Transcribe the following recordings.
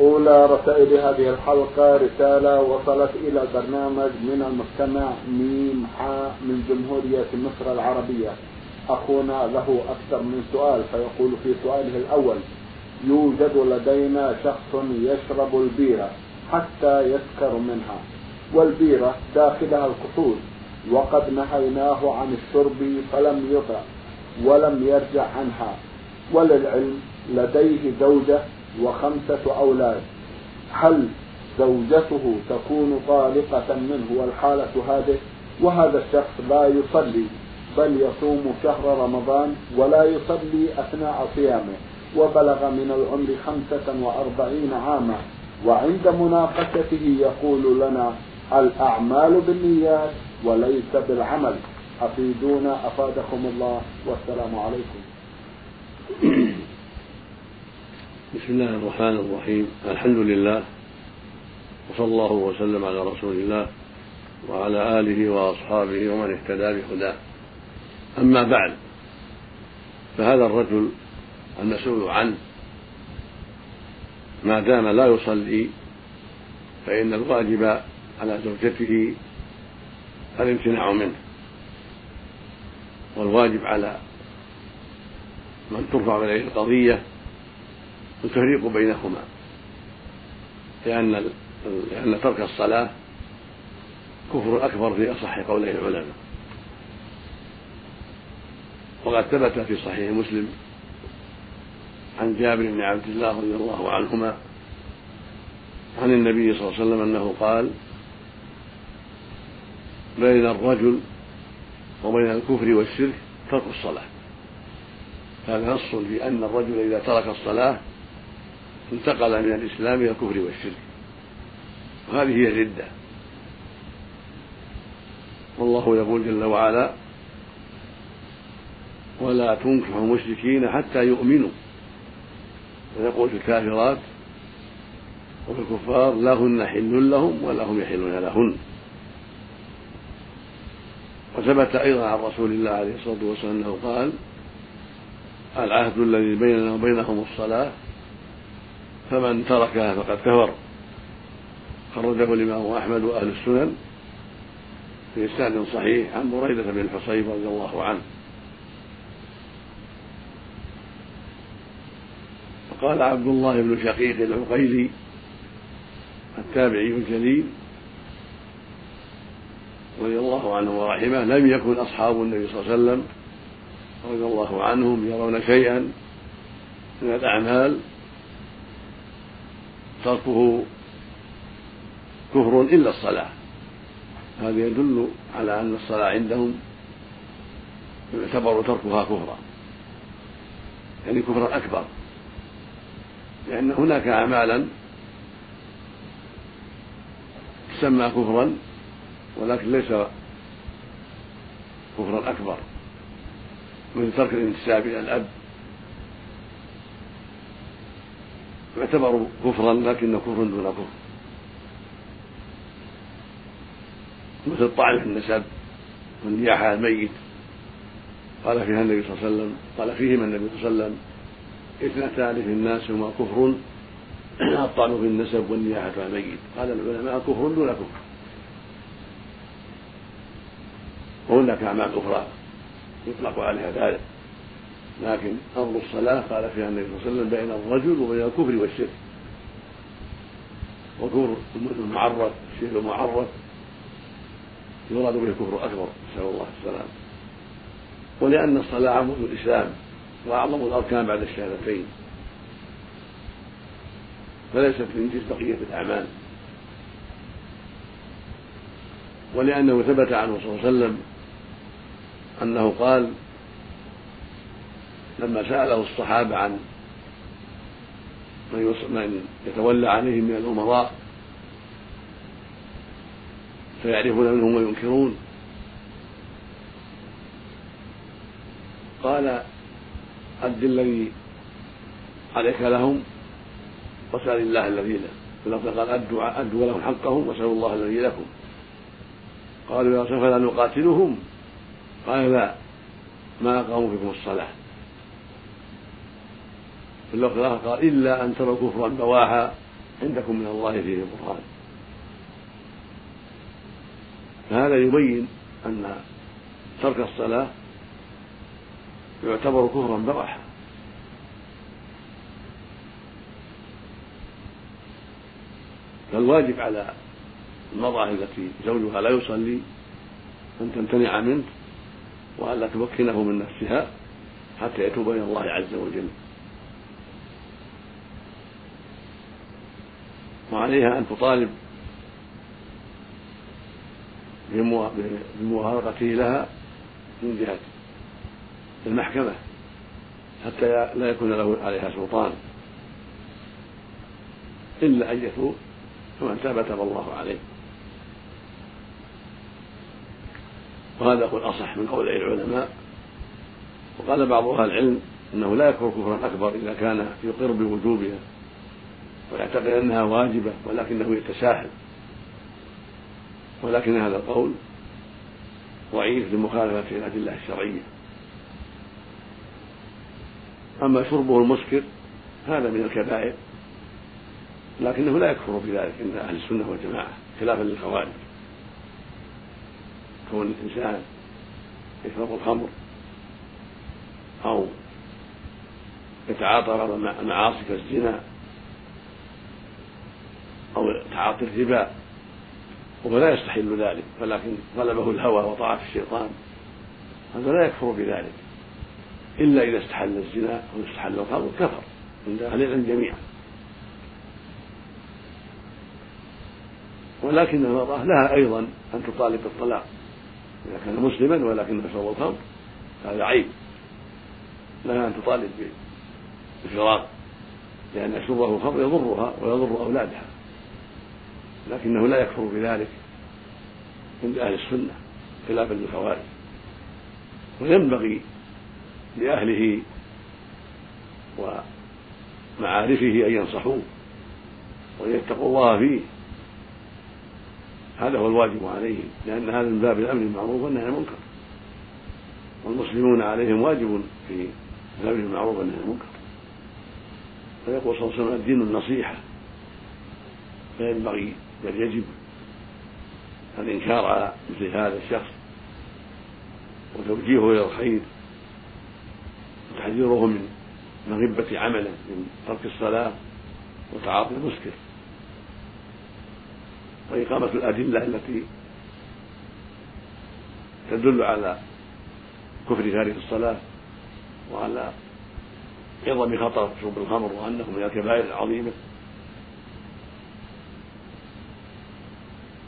أولى رسائل هذه الحلقة رسالة وصلت إلى البرنامج من المستمع ميم حاء من جمهورية مصر العربية. أخونا له أكثر من سؤال فيقول في سؤاله الأول يوجد لدينا شخص يشرب البيرة حتى يسكر منها والبيرة داخلها الكحول وقد نهيناه عن الشرب فلم يطع ولم يرجع عنها وللعلم لديه زوجة وخمسة أولاد. هل زوجته تكون طالقة منه والحالة هذه؟ وهذا الشخص لا يصلي بل يصوم شهر رمضان ولا يصلي أثناء صيامه وبلغ من العمر خمسة وأربعين عاما. وعند مناقشته يقول لنا الأعمال بالنيات وليس بالعمل. أفيدونا أفادكم الله والسلام عليكم. بسم الله الرحمن الرحيم. الحمد لله وصلى الله وسلم على رسول الله وعلى آله وأصحابه ومن اهتدى بهداه. أما بعد فهذا الرجل المسؤول عنه ما دام لا يصلي فإن الواجب على زوجته الامتناع منه. والواجب على من ترفع إليه القضية التفريق بينهما. لأن لأن ترك الصلاة كفر أكبر في أصح قولي العلماء. وقد ثبت في صحيح مسلم عن جابر بن عبد الله رضي الله عنهما عن النبي صلى الله عليه وسلم أنه قال بين الرجل وبين الكفر والشرك ترك الصلاة. هذا نص في أن الرجل إذا ترك الصلاة انتقل من الإسلام إلى الكفر والشرك. وهذه هي الردة. والله يقول جل وعلا ولا تنكحوا المشركين حتى يؤمنوا. ويقول في الكافرات وفي الكفار لا هن حل لهم ولا هم يحلون لهن. وثبت أيضا عن رسول الله عليه الصلاة والسلام أنه قال العهد الذي بيننا وبينهم الصلاة فمن تركها فقد كفر. خرجه الإمام أحمد وأهل السنن في إسناد صحيح عن بريدة بن الحصيب رضي الله عنه. وقال عبد الله بن شقيق العقيلي التابعي الجليل رضي الله عنه ورحمه لم يكن أصحاب النبي صلى الله عليه وسلم رضي الله عنهم يرون شيئا من الأعمال تركه كفر إلا الصلاة. هذا يدل على أن الصلاة عندهم يعتبر تركها كفرا يعني كفرا أكبر. لأن هناك أعمالا تسمى كفرا ولكن ليس كفرا أكبر مثل ترك الانتساب إلى الأب. يعتبر كفرا لكنه كفر دون كفر. مثل الطعن في النسب والنياحة على الميت. قال فيها النبي صلى الله عليه وسلم قال فيهما النبي صلى الله عليه وسلم اثنتان في الناس هما كفر الطعن في النسب والنياحة على الميت. قال العلماء كفر دون كفر. وهناك أعمال أخرى يطلق عليها ذلك. لكن أمر الصلاة قال فيها النبي صلى الله عليه وسلم بين الرجل وبين الكفر والشرك. وكفر المعرف الشيء المعرف يراد به الكفر أكبر نسأل الله السلامة. ولأن الصلاة عمود الإسلام وأعظم الأركان بعد الشهادتين. فليست من جنس بقية الأعمال. ولأنه ثبت عنه صلى الله عليه وسلم أنه قال لما سأله الصحابة عن من يتولى عليهم من الأمراء فيعرفون منهم وينكرون. قال أد الذي عليك لهم وسأل الله الذي له. في قال أدوا أدوا لهم حقهم وسألوا الله الذي لكم. قالوا يا رسول فلا نقاتلهم. قال لا ما أقاموا فيكم الصلاة. في اللفظ الآخر قال إلا أن تروا كفرا بواحا عندكم من الله فيه برهان فهذا يبين أن ترك الصلاة يعتبر كفرا بواحا فالواجب على المرأة التي زوجها لا يصلي أن تمتنع منه وألا تمكنه من نفسها حتى يتوب إلى الله عز وجل. وعليها أن تطالب بموافقته لها من جهة المحكمة حتى لا يكون له عليها سلطان إلا أن يتوب فمن تاب تاب الله عليه. وهذا هو الأصح من قول العلماء. وقال بعض أهل العلم أنه لا يكفر كفرا أكبر إذا كان يقر بوجوبها ويعتقد أنها واجبة ولكنه يتساهل. ولكن هذا القول ضعيف لمخالفة الأدلة الشرعية. أما شربه المسكر هذا من الكبائر لكنه لا يكفر بذلك عند أهل السنة والجماعة خلافا للخوارج. كون الإنسان يشرب الخمر أو يتعاطى بعض المعاصي كالزنا تعاطي الربا وهو لا يستحل ذلك ولكن غلبه الهوى وطاعة الشيطان. هذا لا يكفر بذلك. إلا إذا استحل الزنا أو استحل الخمر كفر. عند أهل العلم جميعا. ولكن المرأة لها أيضا أن تطالب بالطلاق إذا كان مسلما ولكنه يشرب الخمر هذا عيب. لها أن تطالب بالفراق لأن شربه الخمر يضرها ويضر أولادها. لكنه لا يكفر بذلك عند أهل السنة خلافا للخوارج وينبغي لأهله ومعارفه أن ينصحوه وأن يتقوا الله فيه. هذا هو الواجب عليهم لأن هذا من باب الأمر بالمعروف والنهي عن المنكر. والمسلمون عليهم واجب في الأمر بالمعروف والنهي عن المنكر. فيقول صلى الله عليه وسلم الدين النصيحة. فينبغي بل يجب الإنكار على مثل هذا الشخص وتوجيهه إلى الخير وتحذيره من مغبة عمله من ترك الصلاة وتعاطي المسكر. وإقامة الأدلة التي تدل على كفر تارك الصلاة وعلى عظم خطر شرب الخمر وأنه من الكبائر العظيمة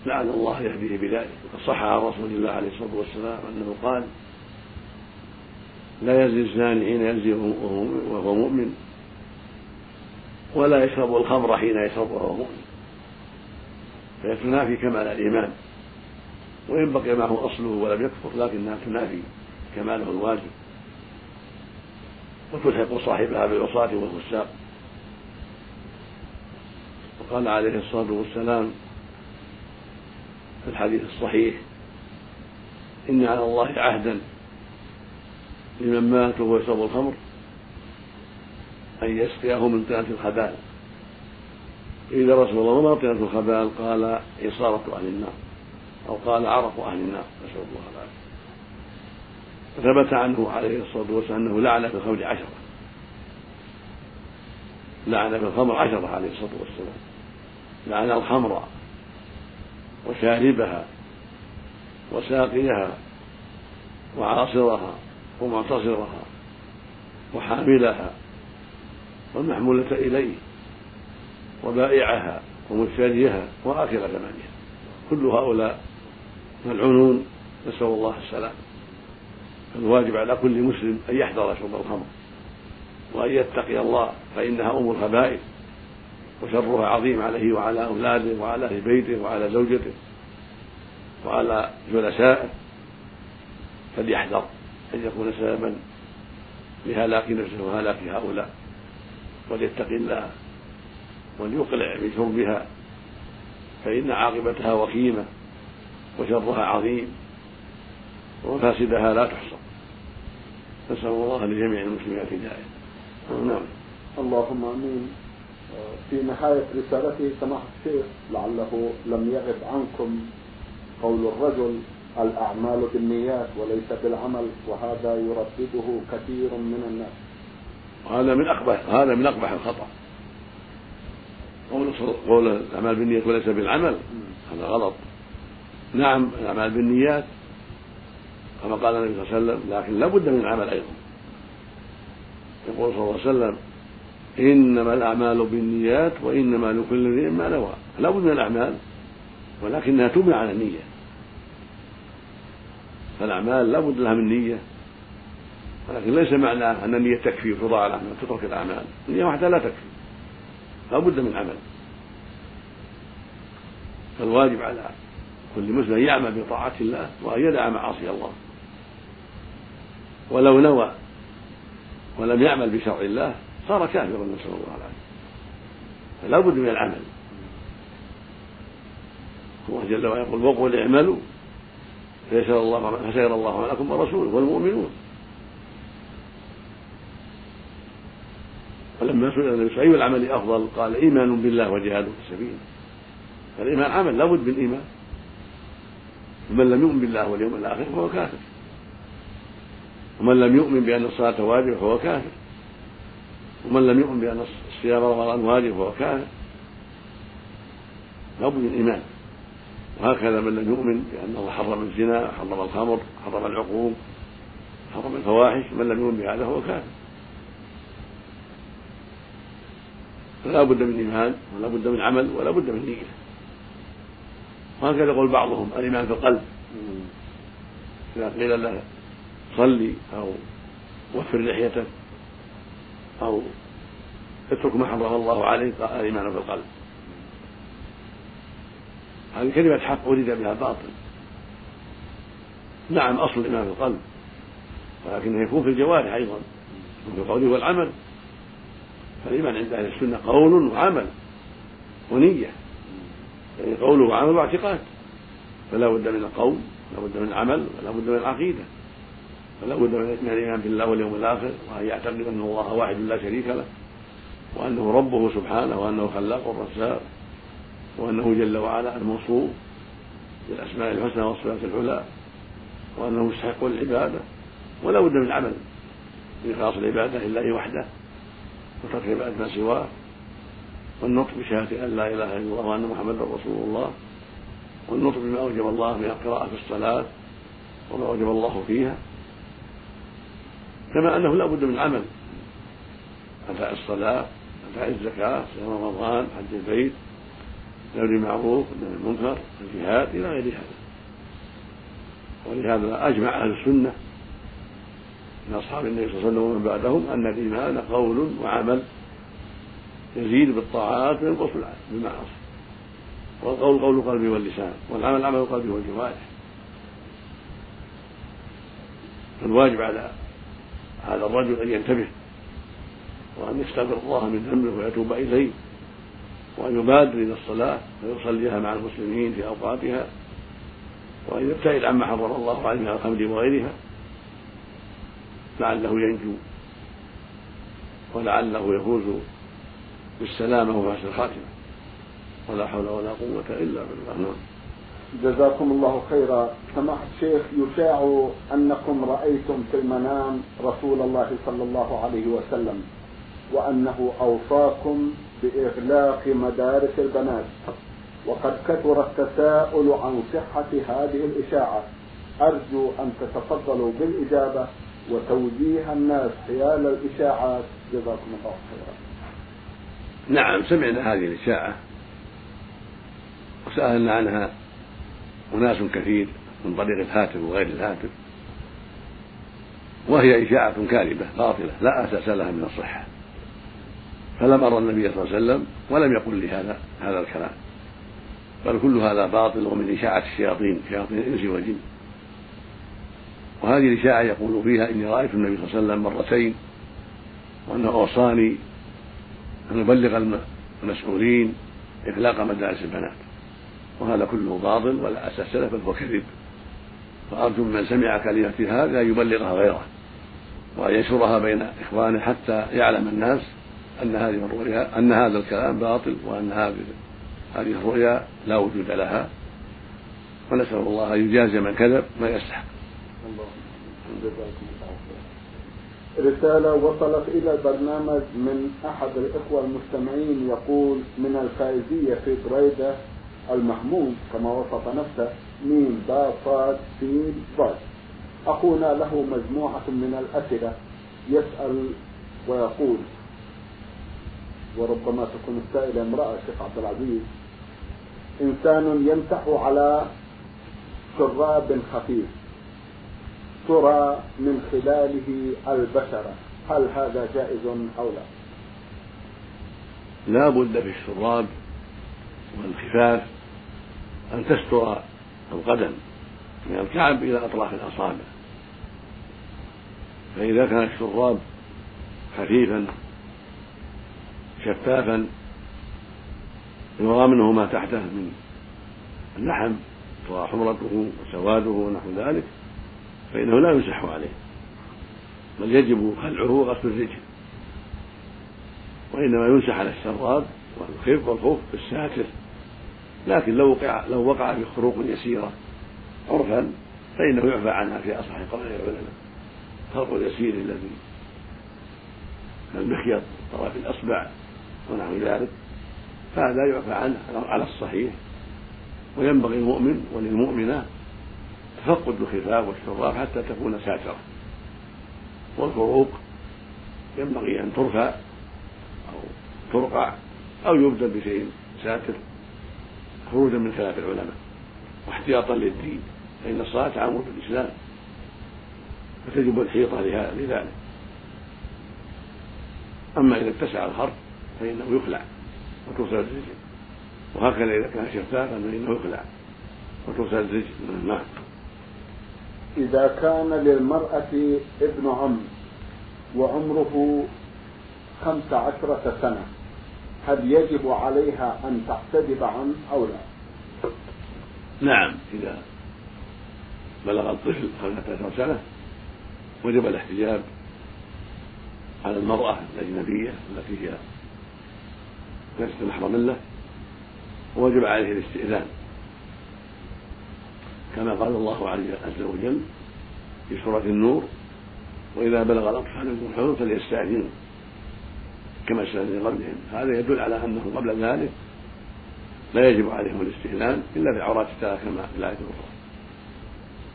لعل الله يهديه بذلك وقد صح عن رسول الله عليه الصلاة والسلام أنه قال لا يزني الزاني حين يزني وهو مؤمن ولا يشرب الخمر حين يشرب وهو مؤمن. فهي تنافي كمال الإيمان وان بقي معه أصله ولم يكفر لكنها تنافي كماله الواجب. وتلحق صاحبها بالعصاة والفساق وقال عليه الصلاة والسلام في الحديث الصحيح إن على الله عهدا لمن مات وهو يشرب الخمر أن يسقيه من طينة الخبال. إذا رسول الله وما طينة الخبال؟ قال عصارة أهل النار أو قال عرق أهل النار نسأل الله العافية ثبت عنه عليه الصلاة والسلام أنه لعن في الخمر عشرة. لعن في الخمر عشرة عليه الصلاة والسلام. لعن الخمر وشاربها وساقيها وعاصرها ومعتصرها وحاملها والمحمولة إليه وبائعها ومشتريها وآكل ثمنها. كل هؤلاء ملعونون. نسأل الله السلام. فالواجب على كل مسلم أن يحذر شرب الخمر وأن يتقي الله فإنها أم الخبائث. وشرها عظيم عليه وعلى أولاده وعلى أهل بيته وعلى زوجته وعلى جلسائه فليحذر أن يكون سببا لهلاك نفسه وهلاك هؤلاء وليتقي الله وليقلع من شربها فإن عاقبتها وخيمة وشرها عظيم ومفاسدها لا تحصى. نسأل الله لجميع المسلمين الهداية نعم. اللهم آمين. في نهاية رسالته سماحة الشيخ لعله لم يغب عنكم قول الرجل الأعمال بالنيات وليس بالعمل وهذا يردده كثير من الناس. وهذا من أقبح هذا من أقبح الخطأ. قول قول الأعمال بالنيات وليس بالعمل. هذا غلط. نعم الأعمال بالنيات كما قال النبي صلى الله عليه وسلم لكن لا بد من العمل أيضا. يقول صلى الله عليه وسلم إنما الأعمال بالنيات وإنما لكل امرئ ما نوى. لا بد من الأعمال ولكنها تبنى على النية. فالأعمال لا بد لها من نية ولكن ليس معناه أن النية تكفي وتضاع الأعمال تترك الأعمال. النية وحدها لا تكفي. لا بد من عمل. فالواجب على كل مسلم أن يعمل بطاعة الله وأن يدع معاصي الله. ولو نوى ولم يعمل بشرع الله صار كافرا نسأل الله العافية. فلا بد من العمل. الله جل وعلا يقول وقل اعملوا فيسر الله فسير الله لكم ورسوله والمؤمنون. فلما سئل النبي أي العمل أفضل؟ قال إيمان بالله وجهاد في سبيله فالإيمان عمل لا بد من إيمان. ومن لم يؤمن بالله واليوم الآخر فهو كافر. ومن لم يؤمن بأن الصلاة واجبة فهو كافر. ومن لم يؤمن بأن الصيام رمضان واجب فهو كافر لابد من إيمان. وهكذا من لم يؤمن بأن الله حرم الزنا حرم الخمر حرم العقوق حرم الفواحش من لم يؤمن بهذا فهو كافر. فلا بد من إيمان ولا بد من عمل ولا بد من نية. وهكذا يقول بعضهم الإيمان في القلب. إذا قيل له صلي أو وفر لحيتك أو اترك ما حرم الله عليك الإيمان في القلب هذه كلمة حق ولد بها باطل. نعم أصل الإيمان في القلب ولكنه يكون في الجوارح أيضا في القول والعمل. فالإيمان عند أهل السنة قول وعمل ونية. يعني قول وعمل واعتقاد. فلا بد من القول لا بد من العمل ولا بد من العقيدة. فلا بد من الإيمان بالله واليوم الآخر وأن يعتقد أن الله واحد لا شريك له وأنه ربه سبحانه وأنه خلاق الرزاق وأنه جل وعلا الموصوف بالأسماء الحسنى والصفات العلى وأنه مستحق للعبادة ولا بد من العمل بإخلاص العبادة لله وحده وترك عبادة ما سواه والنطق بشهادة أن لا إله إلا الله وأن محمدا رسول الله والنطق بما أوجب الله من القراءة في الصلاة وما أوجب الله فيها. كما أنه لا بد من عمل. أداء الصلاة أداء الزكاة صيام رمضان حج البيت نبذ المعروف ونهي المنكر الجهاد إلى غير هذا. ولهذا أجمع أهل السنة من أصحاب النبي صلى الله عليه وسلم ومن بعدهم أن الإيمان قول وعمل يزيد بالطاعات وينقص بالمعاصي. والقول قول القلب واللسان والعمل عمل القلب والجوارح. فالواجب على هذا الرجل أن ينتبه وأن يستغفر الله من ذنبه ويتوب إليه وأن يبادر إلى الصلاة ويصليها مع المسلمين في أوقاتها وأن يبتعد عما حرم الله عليه من الخمر وغيرها لعله ينجو ولعله يفوز بالسلامة وحسن الخاتمة ولا حول ولا قوة إلا بالله. نعم. جزاكم الله خيرا. سماحة الشيخ يشاع أنكم رأيتم في المنام رسول الله صلى الله عليه وسلم وأنه أوصاكم بإغلاق مدارس البنات وقد كثر التساؤل عن صحة هذه الإشاعة. أرجو أن تتفضلوا بالإجابة وتوجيه الناس حيال الإشاعات جزاكم الله خيرا. نعم سمعنا هذه الإشاعة وسألنا عنها أناس كثير من طريق الهاتف وغير الهاتف. وهي إشاعة كاذبة باطلة لا أساس لها من الصحة. فلم أرى النبي صلى الله عليه وسلم ولم يقل لي هذا هذا الكلام. بل كل هذا باطل ومن إشاعة الشياطين شياطين الإنس والجن. وهذه الإشاعة يقول فيها إني رأيت النبي صلى الله عليه وسلم مرتين وأنه أوصاني أن أبلغ المسؤولين إغلاق مدارس البنات. وهذا كله باطل ولا أساس له بل هو كذب فأرجو من سمع كلمة هذا أن يبلغها غيره وأن ينشرها بين إخوانه حتى يعلم الناس أن هذه الرؤيا أن هذا الكلام باطل وأن هذه هذه الرؤيا لا وجود لها ونسأل الله أن يجازي من كذب ما يستحق. رسالة وصلت إلى البرنامج من أحد الإخوة المستمعين يقول من الفائزية في بريدة المحمود كما وصف نفسه ميم با صاد سين ضاد أخونا له مجموعة من الأسئلة يسأل ويقول. وربما تكون السائلة امرأة شيخ عبد العزيز. إنسان يمسح على شراب خفيف. ترى من خلاله البشرة هل هذا جائز أو لا؟ لا بد في الشراب والخفاف أن تستر القدم من الكعب إلى أطراف الأصابع. فإذا كان الشراب خفيفا شفافا يرى منه ما تحته من اللحم ترى حمرته وسواده ونحو ذلك فإنه لا يمسح عليه. بل يجب خلعه وغسل الرجل وإنما يمسح على الشراب والخف والخف بالساتر لكن لو وقع لو وقع في خروق يسيرة عرفا فإنه يعفى عنها في أصح قول العلماء. الخرق اليسير الذي المخيط طرف الأصبع ونحو ذلك فهذا يعفى عنه على الصحيح. وينبغي المؤمن وللمؤمنة تفقد الخفاف والشراب حتى تكون ساترة والفروق ينبغي أن ترفع أو ترقع أو يبدل بشيء ساتر خروجا من خلاف العلماء واحتياطا للدين فإن الصلاة تعمر بالإسلام فتجب الحيطة لذلك. أما إذا اتسع الخرق فإنه يخلع وتوصل الرجل وهكذا إذا كان شفافا فإنه يخلع وتوصل الرجل. نعم. إذا كان للمرأة ابن عم وعمره خمس عشرة سنة هل يجب عليها أن تحتجب عنه أو لا؟ نعم إذا بلغ الطفل خمسة عشر سنة وجب الاحتجاب على المرأة الأجنبية التي هي ليست محرما له ووجب عليه الاستئذان كما قال الله عز وجل في سورة النور وإذا بلغ الأطفال منكم الحلم فليستأذنوا كما استأذن قبلهم. هذا يدل على أنه قبل ذلك لا يجب عليهم الاستئذان إلا في العورات الثلاث كما في الآية الأخرى.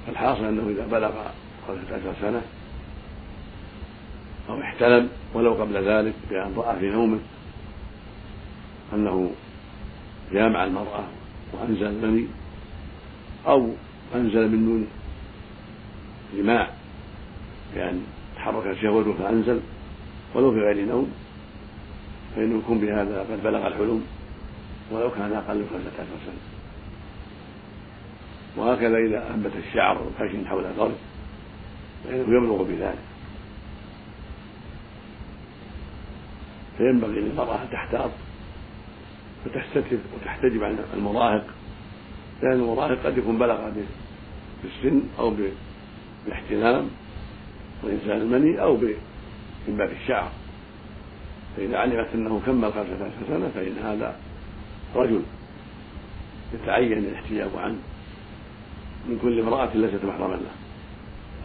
فالحاصل أنه إذا بلغ خمسة عشر سنة أو احتلم ولو قبل ذلك بأن رأى في نومه أنه جامع المرأة وأنزل المني أو أنزل من دون جماع بأن تحرك شهوته فأنزل ولو في غير نوم فإنه يكون بهذا قد بلغ الحلم ولو كان أقل خمسة عشر سنة. وهكذا إذا أنبت الشعر والخشن حول القلب فإنه يبلغ بذلك. فينبغي للمرأة أن تحتاط فتستتر وتحتجب عن المراهق لأن المراهق قد يكون بلغ بالسن أو بالاحتلام وإنسان المني أو بإنبات الشعر. فإذا علمت أنه كمل خمسة عشر سنة فإن هذا رجل يتعين الاحتجاب عنه من كل امرأة ليست محرما له.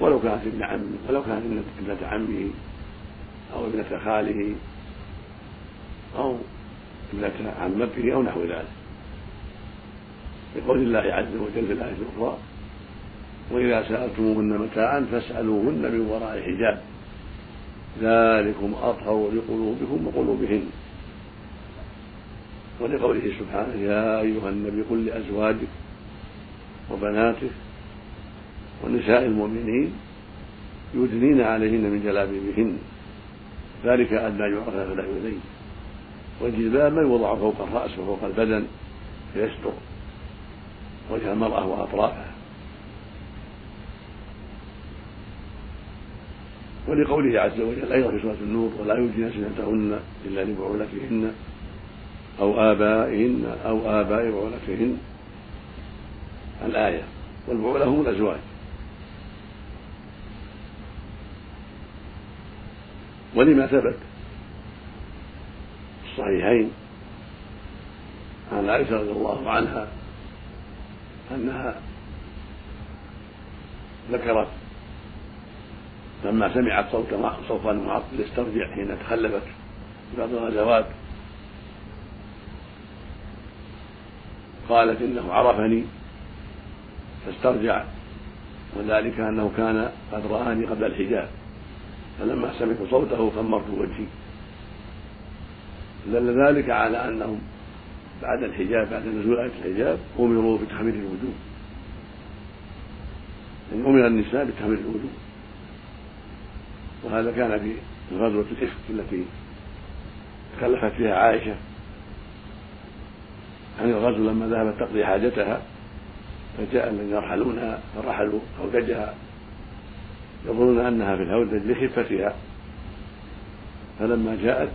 ولو كانت ابن عم ولو كانت ابنة عمه أو ابنة خاله أو ابنة عمته أو نحو ذلك. لقول الله عز وجل في الآية الأخرى وإذا سألتموهن متاعا فاسألوهن من وراء حجاب. ذلكم أطهر لقلوبكم وقلوبهن. ولقوله سبحانه يا أيها النبي قل لأزواجك وبناتك ونساء المؤمنين يدنين عليهن من جلابيبهن. ذلك أدنى يعرف فلا يؤذين والجلباب ما يوضع فوق الرأس وفوق البدن فيستر. وجه المرأة وأطرافها. ولقوله عز وجل أيضا في سورة النور ولا يبدين زينتهن إلا لبعولتهن أو آبائهن أو آباء بعولتهن. الآية والبعولة هم الأزواج. ولما ثبت في الصحيحين عن عائشة رضي الله عنها أنها ذكرت لما سمعت صوت صوتا معطل استرجع حين تخلفت. بعض الغزوات قالت إنه عرفني فاسترجع. وذلك أنه كان قد رآني قبل الحجاب. فلما سمعت صوته خمرت وجهي. دل ذلك على أنهم بعد الحجاب بعد نزول آية الحجاب أمروا بتحميل الوجوه. يعني أمر النساء بتحميل الوجوه. وهذا كان في غزوة الإفك التي تكلفت فيها عائشة. عن الغزو لما ذهبت تقضي حاجتها فجاء الذين يرحلونها فرحلوا هودجها يظنون أنها في الهودج لخفتها فلما جاءت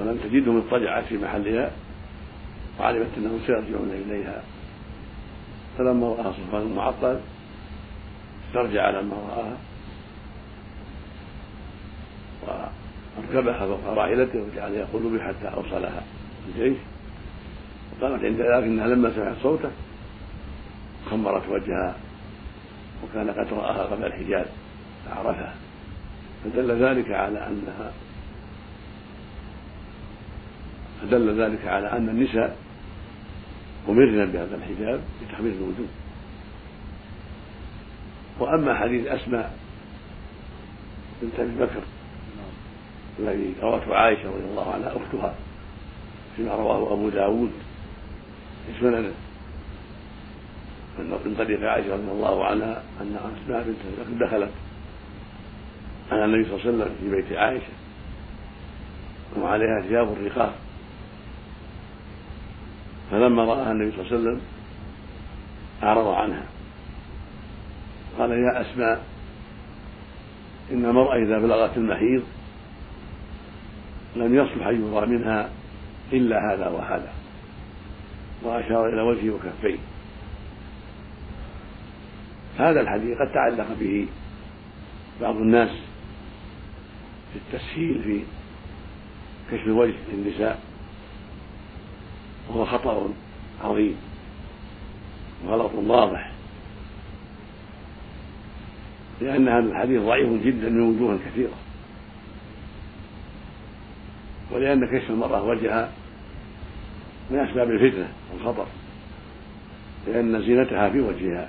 ولم تجدهم اضطجعت في محلها وعلمت أنهم سيرجعون إليها. فلما راى صفوان معطل استرجع لما رآها. واركبها فوق راحلته وجعل يقول به حتى اوصلها الجيش وقالت عند ذلك انها لما سمعت صوته خمرت وجهها وكان قد رآها قبل الحجاب فعرفها. فدل ذلك على انها فدل ذلك على أن النساء أمرنا بهذا الحجاب لتحميل الوجوب وأما حديث أسماء بنت أبي بكر الذي روته عائشة رضي الله عنها أختها فيما رواه أبو داود في سننه. من طريق عائشة رضي الله عنها أن أسماء بنت دخلت على النبي صلى الله عليه وسلم في بيت عائشة وعليها ثياب الرقاق فلما رآها النبي صلى الله عليه وسلم أعرض عنها. قال يا أسماء إن المرأة إذا بلغت المحيض لم يصلح أن يرى منها إلا هذا وهذا. وأشار إلى وجهه وكفيه. هذا الحديث قد تعلق به بعض الناس في التسهيل في كشف الوجه للنساء وهو خطأ عظيم وغلط واضح. لأن هذا الحديث ضعيف جدا من وجوه كثيرة. ولأن كشف المرأة وجهها من أسباب الفتنة والخطر لأن زينتها في وجهها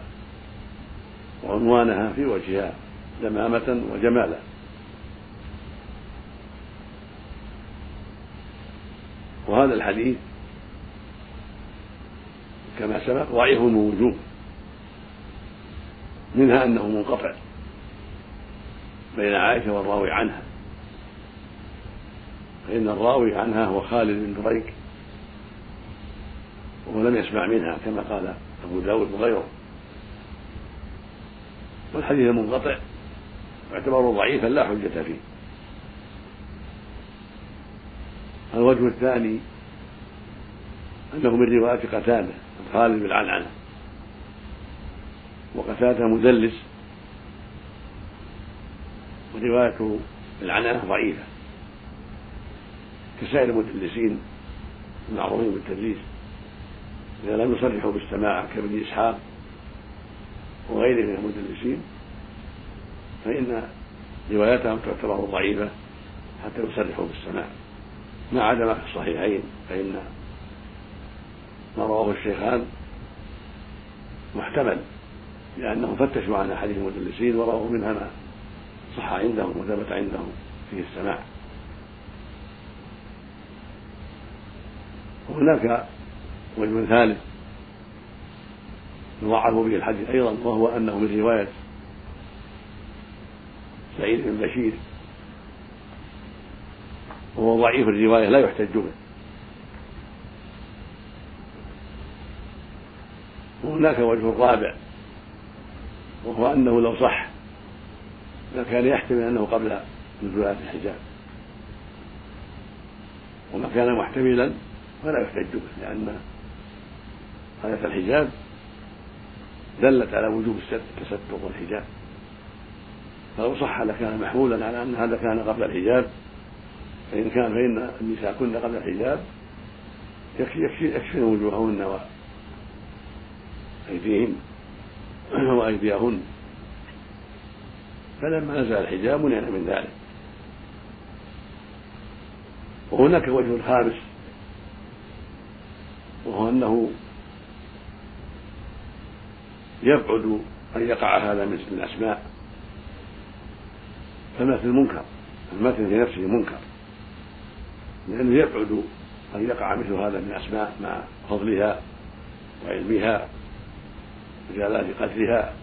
وعنوانها في وجهها دمامة وجمالا. وهذا الحديث كما سبق ضعيف من وجوه منها أنه منقطع بين عائشة والراوي عنها. فإن الراوي عنها هو خالد بن دريك وهو لم يسمع منها كما قال أبو داود وغيره. والحديث المنقطع يعتبر ضعيفا لا حجة فيه. الوجه الثاني أنه من رواية قتادة خالد بالعنعنة وقتادة مدلس وروايته بالعنعنة ضعيفة. كسائر المدلسين المعروفين بالتدليس إذا لم يصرحوا بالسماع كابن إسحاق وغيره من المدلسين فإن روايتهم تعتبر ضعيفة حتى يصرحوا بالسماع ما عدا ما في الصحيحين فإن ما رواه الشيخان محتمل لأنهم فتشوا عن أحاديث المدلسين ورأوا منها ما صح عندهم وثبت عندهم فيه السماع وهناك وجه ثالث يضعف به الحديث أيضا وهو أنه من رواية سعيد بن بشير. وهو ضعيف الرواية لا يحتج به. وهناك وجه رابع وهو أنه لو صح لكان يحتمل أنه قبل نزول الحجاب وما كان محتملا فلا يحتج به لأن آية الحجاب دلت على وجوب التستر والحجاب. فلو صح لكان محمولا على أن هذا كان قبل الحجاب فإن كان فإن النساء كن قبل الحجاب يكفي يكفي يكفين وجوههن وأيديهن وأيديهن. فلما نزل الحجاب منعنا من ذلك. وهناك وجه خامس وهو أنه يبعد أن يقع هذا من الأسماء. فالمثل منكر المثل في نفسه منكر. لأنه يبعد أن يقع مثل هذا من الأسماء مع فضلها وعلمها وجلال قدرها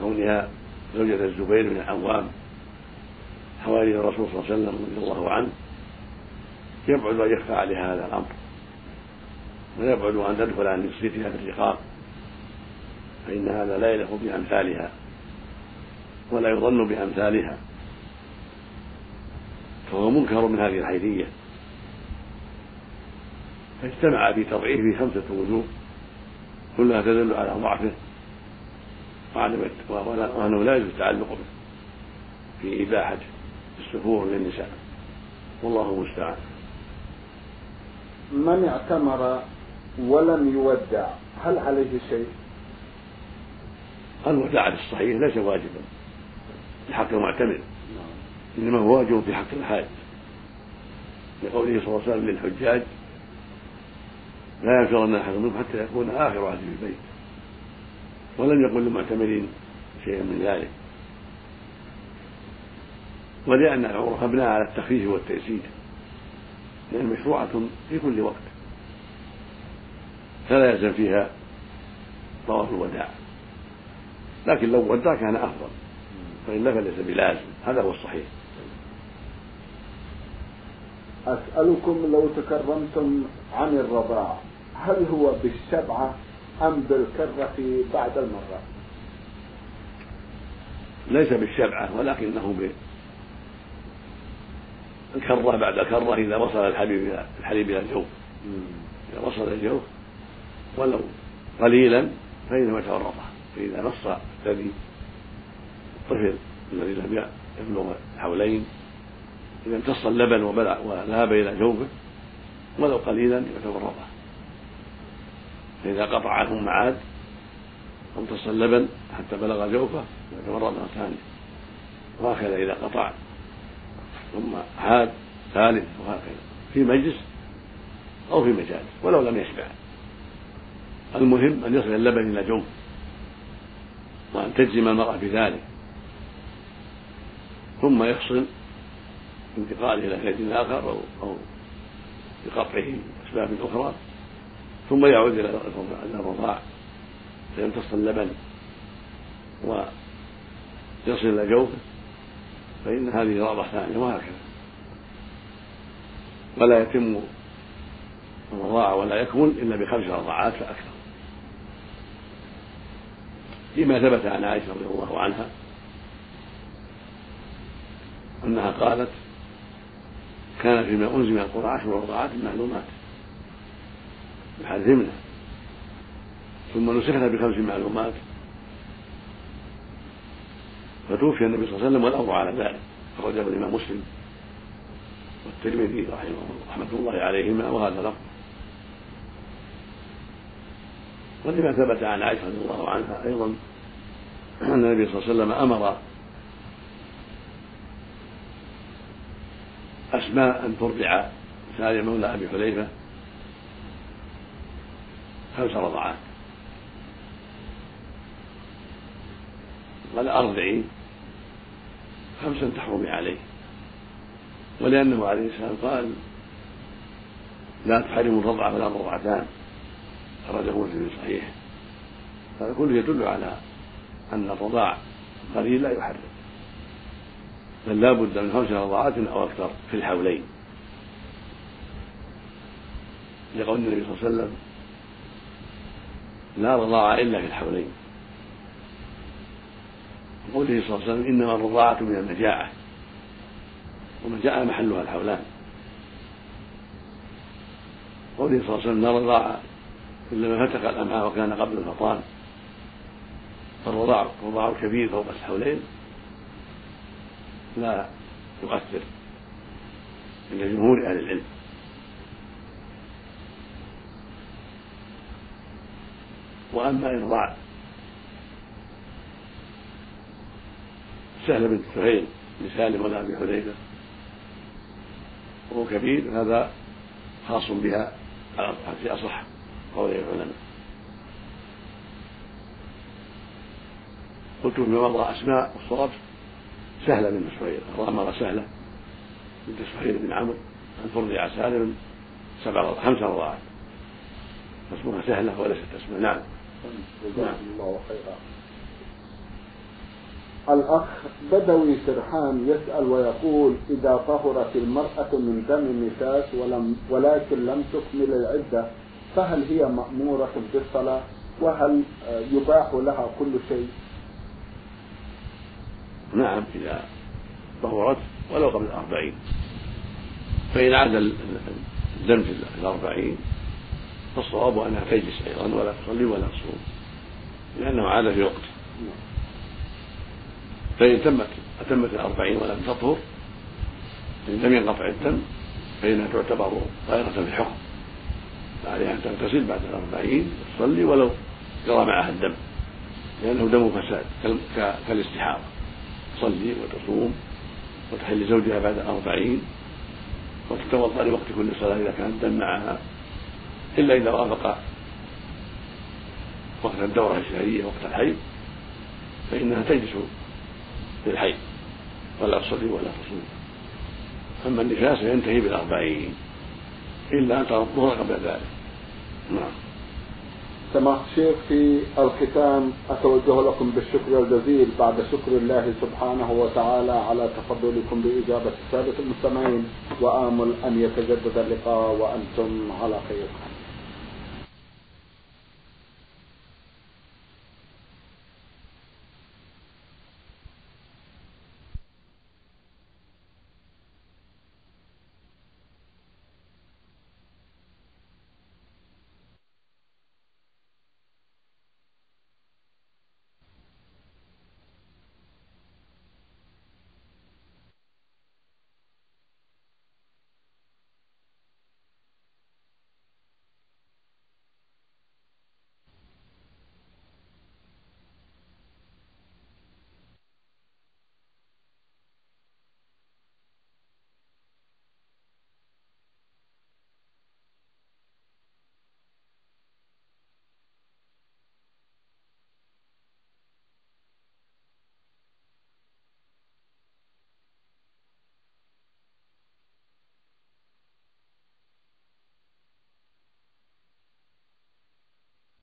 كونها زوجة الزبير بن العوام حوالي الرسول صلى الله عليه وسلم رضي الله عنه. يبعد أن يخفى عليها هذا الأمر. ويبعد أن تدخل عن نفسيتها في الرقاق فإن هذا لا يليق بأمثالها ولا يظن بأمثالها. فهو منكر من هذه الحيثية. فاجتمع في تضعيفه خمسة وجوه كلها تدل على ضعفه وأنه لا يجوز التعلق به في إباحة السفور للنساء. والله المستعان. من اعتمر ولم يودع. هل عليه شيء؟ الوداع في الصحيح ليس واجبا. في حق المعتمر إنما هو واجب في حق الحاج. لقوله صلى الله عليه وسلم للحجاج لا ينفرن أحد منكم حتى يكون آخر عهده في البيت. ولم يقل للمعتمرين شيئا من ذلك. ولأن العمرة مبناء على التخفيف والتيسير لأن مشروعة في كل وقت. فلا يلزم فيها طواف الوداع. لكن لو ودع كان أفضل. فإلا فليس بلازم. هذا هو الصحيح. أسألكم لو تكرمتم عن الرضاع هل هو بالسبعة أم بالكرة بعد المرة؟ ليس بالشبعة ولكنه بالكرة بعد كرة إذا وصل الحليب إلى الحليب إلى الجوف إذا وصل الجوف ولو قليلا فإنه يتورطه فإذا نص الثدي الطفل الذي لم يبلغ حولين إذا امتص اللبن وذهب إلى جوفه ولو قليلا رضع فإذا قطع عنه معاد وامتص اللبن حتى بلغ جوفه يعتبر رضع ثاني وهكذا إذا قطع ثم عاد ثالث وهكذا. في مجلس أو في مجالس ولو لم يشبع المهم أن يصل اللبن إلى جوف وأن تجزم المرأة بذلك ثم يفصل بانتقاله إلى كيد آخر أو أو بقطعه أسباب أخرى ثم يعود إلى الرضاع فيمتص اللبن ويصل إلى جوفه فإن هذه رضعة ثانية وهكذا. ولا يتم الرضاعة ولا يكمل إلا بخمس رضعات فأكثر. فيما ثبت عن عائشة رضي الله عنها أنها قالت كان فيما أنزل من القرآن عشر رضعات معلومات بحال ثم نسخت بخمس معلومات. فتوفي النبي صلى الله عليه وسلم والأمر على ذلك. أخرجه الإمام مسلم والترمذي رحمه رحمة الله عليهما وهذا لفظ. ولما ثبت عن عائشة رضي الله عنها أيضا أن النبي صلى الله عليه وسلم أمر أسماء أن ترضع سالم مولى أبي حذيفة خمس رضعات. قال أرضعي خمسا تحرمي عليه. ولأنه عليه السلام قال لا تحرم الرضع ولا الرضعتان. خرجه مسلم في صحيح هذا كله يدل على أن الرضاع قليل لا يحرم بل لا بد من خمس رضعات أو أكثر في الحولين. لقول النبي صلى الله عليه وسلم لا رضاعة إلا في الحولين. وقوله صلى الله عليه وسلم إنما الرضاعة من المجاعة والمجاعة محلها الحولان. قوله صلى الله عليه وسلم لا رضاعة إلا ما فتق الأمعاء وكان قبل الفطام. فالرضاع الرضاع الكبير فوق الحولين لا يؤثر عند جمهور أهل العلم. وأما إرضاع سهل بن سهيل لسالم ولا أبي حذيفة وهو كبير هذا خاص بها في أصح. قول العلماء. قلت فيما مضى أسماء والصواب سهلة بن سهيل مرة سهلة. بنت سهيل بن عمرو أن ترضع سالم سبع خمس رضاعات. فاسمها سهلة وليست اسمها نعم. جزاكم الله خيرا. الأخ بدوي سرحان يسأل ويقول إذا طهرت المرأة من دم النفاس ولم ولكن لم تكمل العدة فهل هي مأمورة بالصلاة؟ وهل يباح لها كل شيء؟ نعم إذا طهرت ولو قبل الأربعين. فإن عاد الدم في الأربعين فالصواب أنها تجلس أيضا ولا تصلي ولا تصوم لأنه عاد في وقت فإن تمت أتمت الأربعين ولم تطهر إن لم ينقطع الدم فإنها تعتبر طائرة في الحكم فعليها أن تغتسل بعد الأربعين وتصلي ولو جرى معها الدم لأنه دم فساد كالاستحاضة. تصلي وتصوم وتحل زوجها بعد الأربعين وتتوضأ لوقت كل صلاة إذا كان الدم معها إلا إذا وافق وقت الدورة الشهرية وقت الحيض فإنها تجلس في الحيض ولا تصلي ولا تصوم. أما النفاس فينتهي بالأربعين إلا أن ترى الظهر قبل ذلك. نعم. سماحة الشيخ في الختام أتوجه لكم بالشكر الجزيل بعد شكر الله سبحانه وتعالى على تفضلكم بإجابة السادة المستمعين وآمل أن يتجدد اللقاء وأنتم على خير.